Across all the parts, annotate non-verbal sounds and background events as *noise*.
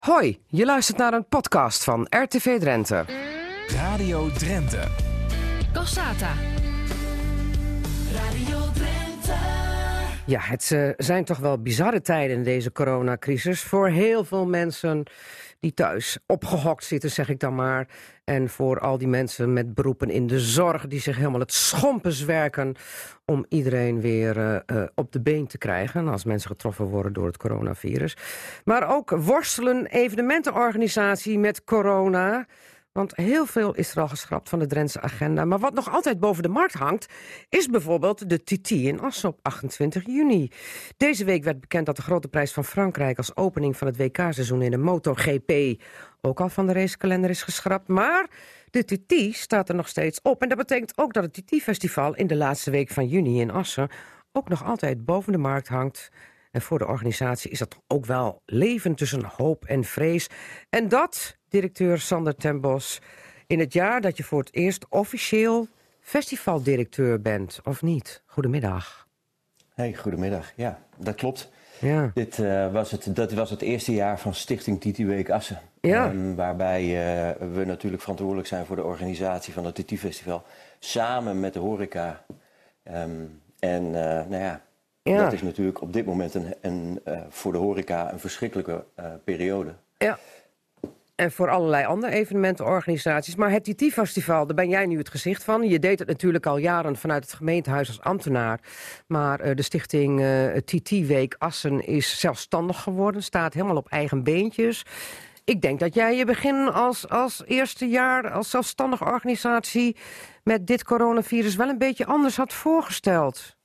Hoi, je luistert naar een podcast van RTV Drenthe. Radio Drenthe. Cassata. Radio Drenthe. Ja, het eh, zijn toch wel bizarre tijden in deze coronacrisis. Voor heel veel mensen die thuis opgehokt zitten, zeg ik dan maar. En voor al die mensen met beroepen in de zorg... die zich helemaal het schompens werken om iedereen weer eh, eh, op de been te krijgen... als mensen getroffen worden door het coronavirus. Maar ook worstelen evenementenorganisatie met corona... Want heel veel is er al geschrapt van de Drentse agenda. Maar wat nog altijd boven de markt hangt... is bijvoorbeeld de TT in Assen op 28 juni. Deze week werd bekend dat de grote prijs van Frankrijk... als opening van het WK-seizoen in de MotoGP... ook al van de racekalender is geschrapt. Maar de TT staat er nog steeds op. En dat betekent ook dat het TT-festival in de laatste week van juni in Assen... ook nog altijd boven de markt hangt... En voor de organisatie is dat ook wel leven tussen hoop en vrees. En dat, directeur Sander ten Bos, in het jaar dat je voor het eerst officieel festivaldirecteur bent, of niet? Goedemiddag. Hey, goedemiddag. Ja, dat klopt. Ja, Dit, eh, was het, dat was het eerste jaar van Stichting TT Week Assen. Ja. Ehm, waarbij eh, we natuurlijk verantwoordelijk zijn voor de organisatie van het TT Festival. Samen met de horeca. Ehm, en eh, nou ja, Ja. dat is natuurlijk op dit moment een, een, voor de horeca een verschrikkelijke periode. ja. En voor allerlei andere evenementenorganisaties. Maar het TT-festival, daar ben jij nu het gezicht van. Je deed het natuurlijk al jaren vanuit het gemeentehuis als ambtenaar. Maar eh, de stichting eh, TT-week Assen is zelfstandig geworden. Staat helemaal op eigen beentjes. Ik denk dat jij je begin als, als eerste jaar als zelfstandige organisatie... met dit coronavirus wel een beetje anders had voorgesteld.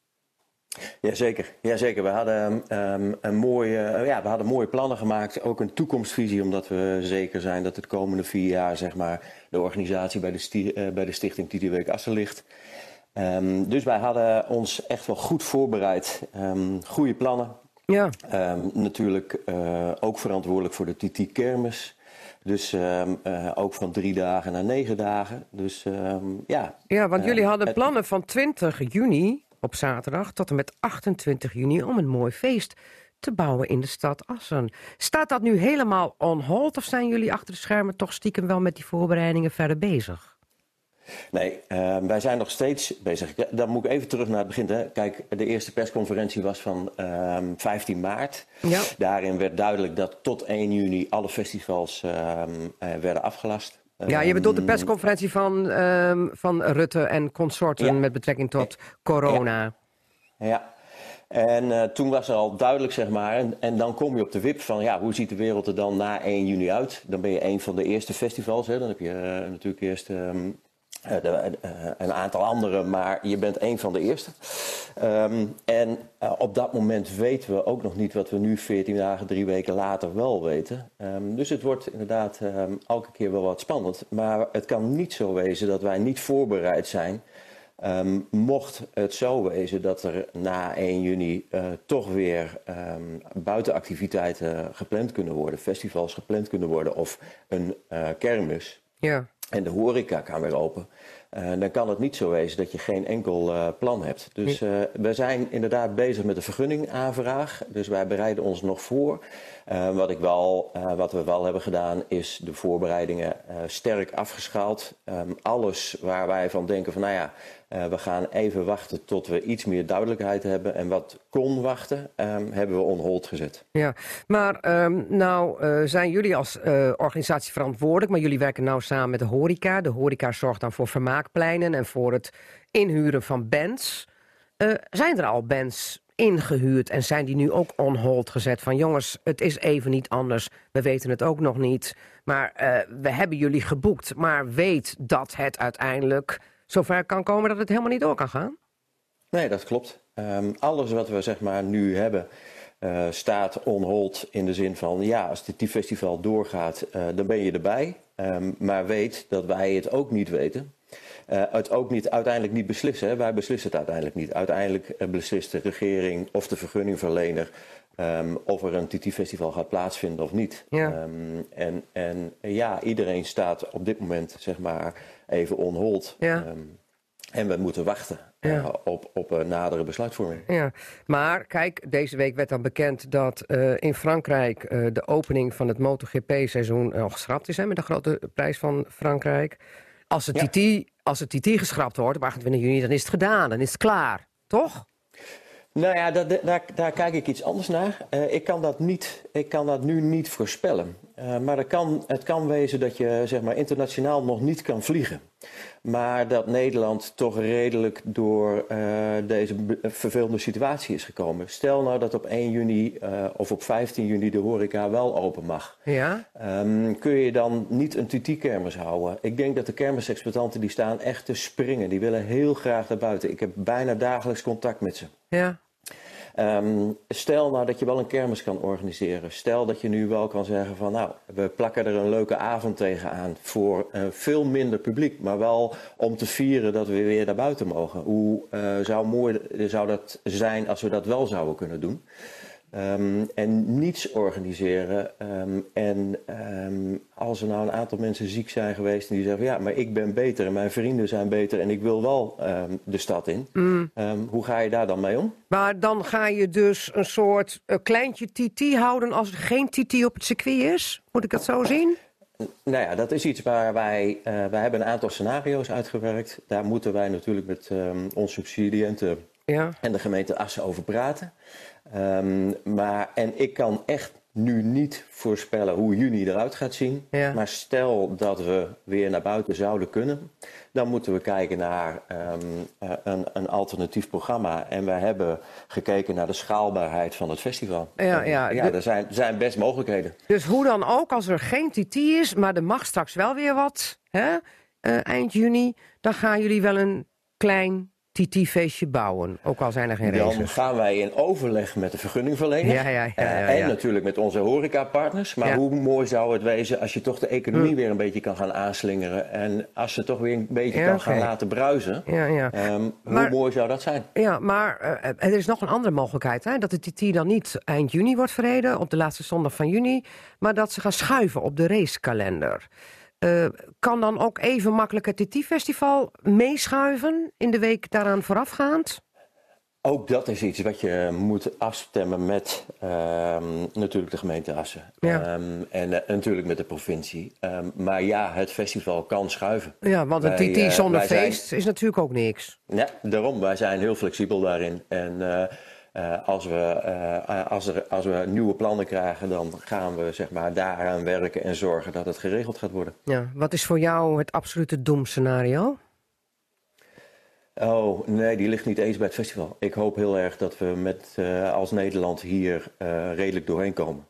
Jazeker, Jazeker. We, hadden, ehm, een mooie, eh, ja, we hadden mooie plannen gemaakt, ook een toekomstvisie, omdat we zeker zijn dat het komende vier jaar zeg maar, de organisatie bij de, sti- eh, bij de stichting TT Week Assen ligt. Ehm, dus wij hadden ons echt wel goed voorbereid, Ehm goede plannen. Ja, Ehm, natuurlijk eh, ook verantwoordelijk voor de TT Kermis. Dus ehm, ook van drie dagen naar negen dagen. Dus ehm, ja. ja want jullie hadden plannen van 20 juni op zaterdag... tot en met 28 juni om een mooi feest te bouwen in de stad Assen. Staat dat nu helemaal on hold... of zijn jullie achter de schermen toch stiekem wel met die voorbereidingen verder bezig? Nee, eh, wij zijn nog steeds bezig. Dan moet ik even terug naar het begin. Hè. Kijk, de eerste persconferentie was van ehm, 15 maart. Ja. Daarin werd duidelijk dat tot 1 juni alle festivals ehm, eh, werden afgelast. Ja, je bedoelt de Ehm, persconferentie van, ehm, van Rutte en consorten... Ja. met betrekking tot corona. Ja. En eh, toen was er al duidelijk, zeg maar, en, en dan kom je op de wip van, ja, hoe ziet de wereld er dan na 1 juni uit? Dan ben je een van de eerste festivals, hè. dan heb je eh, natuurlijk eerst ehm, eh, de- eh, een aantal andere, maar je bent een van de eerste. Ehm, en eh, op dat moment weten we ook nog niet wat we nu 14 dagen, drie weken later wel weten. Ehm, dus het wordt inderdaad ehm, elke keer wel wat spannend. Maar het kan niet zo wezen dat wij niet voorbereid zijn mocht het zo wezen dat er na 1 juni eh, toch weer buitenactiviteiten gepland kunnen worden, festivals gepland kunnen worden of een eh, kermis Ja. En de horeca kan weer open, eh, dan kan het niet zo wezen dat je geen enkel eh, plan hebt. Dus eh, we zijn inderdaad bezig met de vergunningaanvraag. Dus wij bereiden ons nog voor. Wat, ik wel, wat we wel hebben gedaan is de voorbereidingen sterk afgeschaald. Ehm, alles waar wij van denken van nou ja, we gaan even wachten tot we iets meer duidelijkheid hebben. En wat kon wachten, ehm, hebben we on hold gezet. Ja, maar ehm, nou zijn jullie als organisatie verantwoordelijk, maar jullie werken nou samen met de horeca. De horeca zorgt dan voor vermaakpleinen en voor het inhuren van bands. Eh, zijn er al bands ingehuurd en zijn die nu ook on hold gezet van jongens, het is even niet anders, we weten het ook nog niet. Maar eh, we hebben jullie geboekt, maar weet dat het uiteindelijk zover kan komen dat het helemaal niet door kan gaan? Nee, dat klopt. Ehm, alles wat we zeg maar nu hebben eh, staat on hold in de zin van ja, als het festival doorgaat, eh, dan ben je erbij. Ehm, maar weet dat wij het ook niet weten. Eh, het ook niet, uiteindelijk niet beslissen. Hè. Wij beslissen het uiteindelijk niet. Uiteindelijk beslist de regering of de vergunningverlener ehm, of er een TT-festival gaat plaatsvinden of niet. Ja. Ehm, en, en ja, iedereen staat op dit moment zeg maar even on hold. Ja. En we moeten wachten Ja. eh, op, op een nadere besluitvorming. Ja, maar kijk, deze week werd dan bekend dat eh, in Frankrijk eh, de opening van het MotoGP-seizoen al geschrapt is, hè, met de grote prijs van Frankrijk. Als het, Ja. TT, als het TT geschrapt wordt op 28 juni, dan is het gedaan, dan is het klaar, toch? Nou ja, dat- daar, daar kijk ik iets anders naar. Ik, kan dat niet, ik kan dat nu niet voorspellen. Eh, maar het kan, het kan wezen dat je zeg maar, internationaal nog niet kan vliegen. Maar dat Nederland toch redelijk door eh, deze vervelende situatie is gekomen. Stel nou dat op 1 juni eh, of op 15 juni de horeca wel open mag. Ja, Ehm, kun je dan niet een TT-kermis houden? Ik denk dat de kermisexploitanten die staan echt te springen. Die willen heel graag naar buiten. Ik heb bijna dagelijks contact met ze. ja, Ehm, stel nou dat je wel een kermis kan organiseren. Stel dat je nu wel kan zeggen van nou, we plakken er een leuke avond tegenaan voor eh, veel minder publiek, maar wel om te vieren dat we weer naar buiten mogen. Hoe eh, zou mooi zou dat zijn als we dat wel zouden kunnen doen? Ehm, en niets organiseren. Ehm, en ehm, als er nou een aantal mensen ziek zijn geweest en die zeggen: Ja, maar ik ben beter en mijn vrienden zijn beter en ik wil wel de stad in. Ehm, hoe ga je daar dan mee om? maar dan ga je dus een soort kleintje TT houden als er geen TT op het circuit is? Moet ik dat zo zien? Nou ja, dat is iets waar wij. eh, wij hebben een aantal scenario's uitgewerkt. Daar moeten wij natuurlijk met onze subsidiënten Ja, en de gemeente Assen over praten. Ehm, maar, en ik kan echt nu niet voorspellen hoe juni eruit gaat zien. Ja. Maar stel dat we weer naar buiten zouden kunnen, dan moeten we kijken naar ehm, eh, een, een alternatief programma. En we hebben gekeken naar de schaalbaarheid van het festival. Ja, ja, ja er zijn, zijn best mogelijkheden. Dus hoe dan ook, als er geen TT is, maar er mag straks wel weer wat, hè? eh, eind juni, dan gaan jullie wel een klein TT-feestje bouwen. Ook al zijn er geen Dan races. gaan wij in overleg met de vergunningverlener. Ja, ja, ja, ja, Eh, en natuurlijk met onze horecapartners. Maar hoe mooi zou het wezen als je toch de economie weer een beetje kan gaan aanslingeren. En als ze toch weer een beetje kan gaan laten bruisen. Ja, ja. Ehm, Maar- Hoe mooi zou dat zijn? Ja, maar eh, er is nog een andere mogelijkheid. Hè? Dat de TT dan niet eind juni wordt verreden, op de laatste zondag van juni. Maar dat ze gaan schuiven op de racekalender. Eh, kan dan ook even makkelijk het TT-festival meeschuiven in de week daaraan voorafgaand? Ook dat is iets wat je moet afstemmen met ehm, natuurlijk de gemeente Assen. Ja. Ehm, en eh, natuurlijk met de provincie. Ehm, maar ja, het festival kan schuiven. Ja, want een TT eh, zonder zijn- feest is natuurlijk ook niks. Ja, daarom. Wij zijn heel flexibel daarin. En eh, eh, als, we, eh, als, er, als we nieuwe plannen krijgen, dan gaan we zeg maar, daaraan werken en zorgen dat het geregeld gaat worden. Ja, wat is voor jou het absolute doemscenario? Oh, nee, die ligt niet eens bij het festival. Ik hoop heel erg dat we met, eh, als Nederland hier eh, redelijk doorheen komen.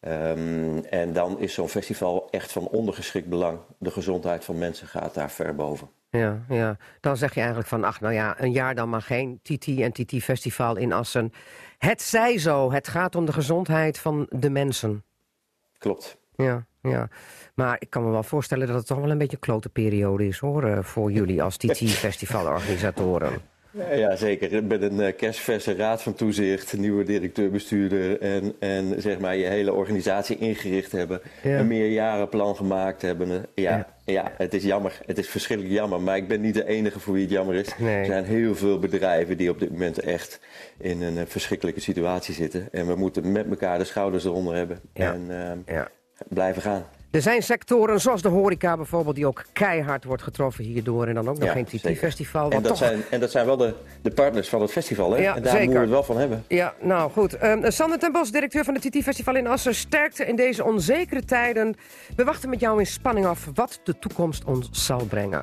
Ehm, en dan is zo'n festival echt van ondergeschikt belang. De gezondheid van mensen gaat daar ver boven. Ja, ja, dan zeg je eigenlijk van, ach nou ja, een jaar dan maar geen TT en TT-festival in Assen. Het zij zo, het gaat om de gezondheid van de mensen. Klopt. Ja, ja. Maar ik kan me wel voorstellen dat het toch wel een beetje een klote periode is hoor, eh, voor jullie als TT-festivalorganisatoren. *laughs* Ja, zeker. Met een uh, kerstverse raad van toezicht, nieuwe directeur-bestuurder en, en zeg maar je hele organisatie ingericht hebben. Ja. Een meerjarenplan gemaakt hebben. Eh, Ja, Ja. ja. het is jammer. Het is verschrikkelijk jammer. Maar ik ben niet de enige voor wie het jammer is. Nee. Er zijn heel veel bedrijven die op dit moment echt in een eh, verschrikkelijke situatie zitten. En we moeten met elkaar de schouders eronder hebben Ja. en eh, Ja. blijven gaan. Er zijn sectoren zoals de horeca bijvoorbeeld, die ook keihard wordt getroffen hierdoor. En dan ook nog Ja, geen. TT-festival. En dat, zijn, en dat zijn wel de, de partners van het festival. Hè? Ja, en daar moeten we het wel van hebben. Ja, nou goed. Ehm, Sander ten Bos, directeur van het TT-festival in Assen. Sterkte in deze onzekere tijden. We wachten met jou in spanning af wat de toekomst ons zal brengen.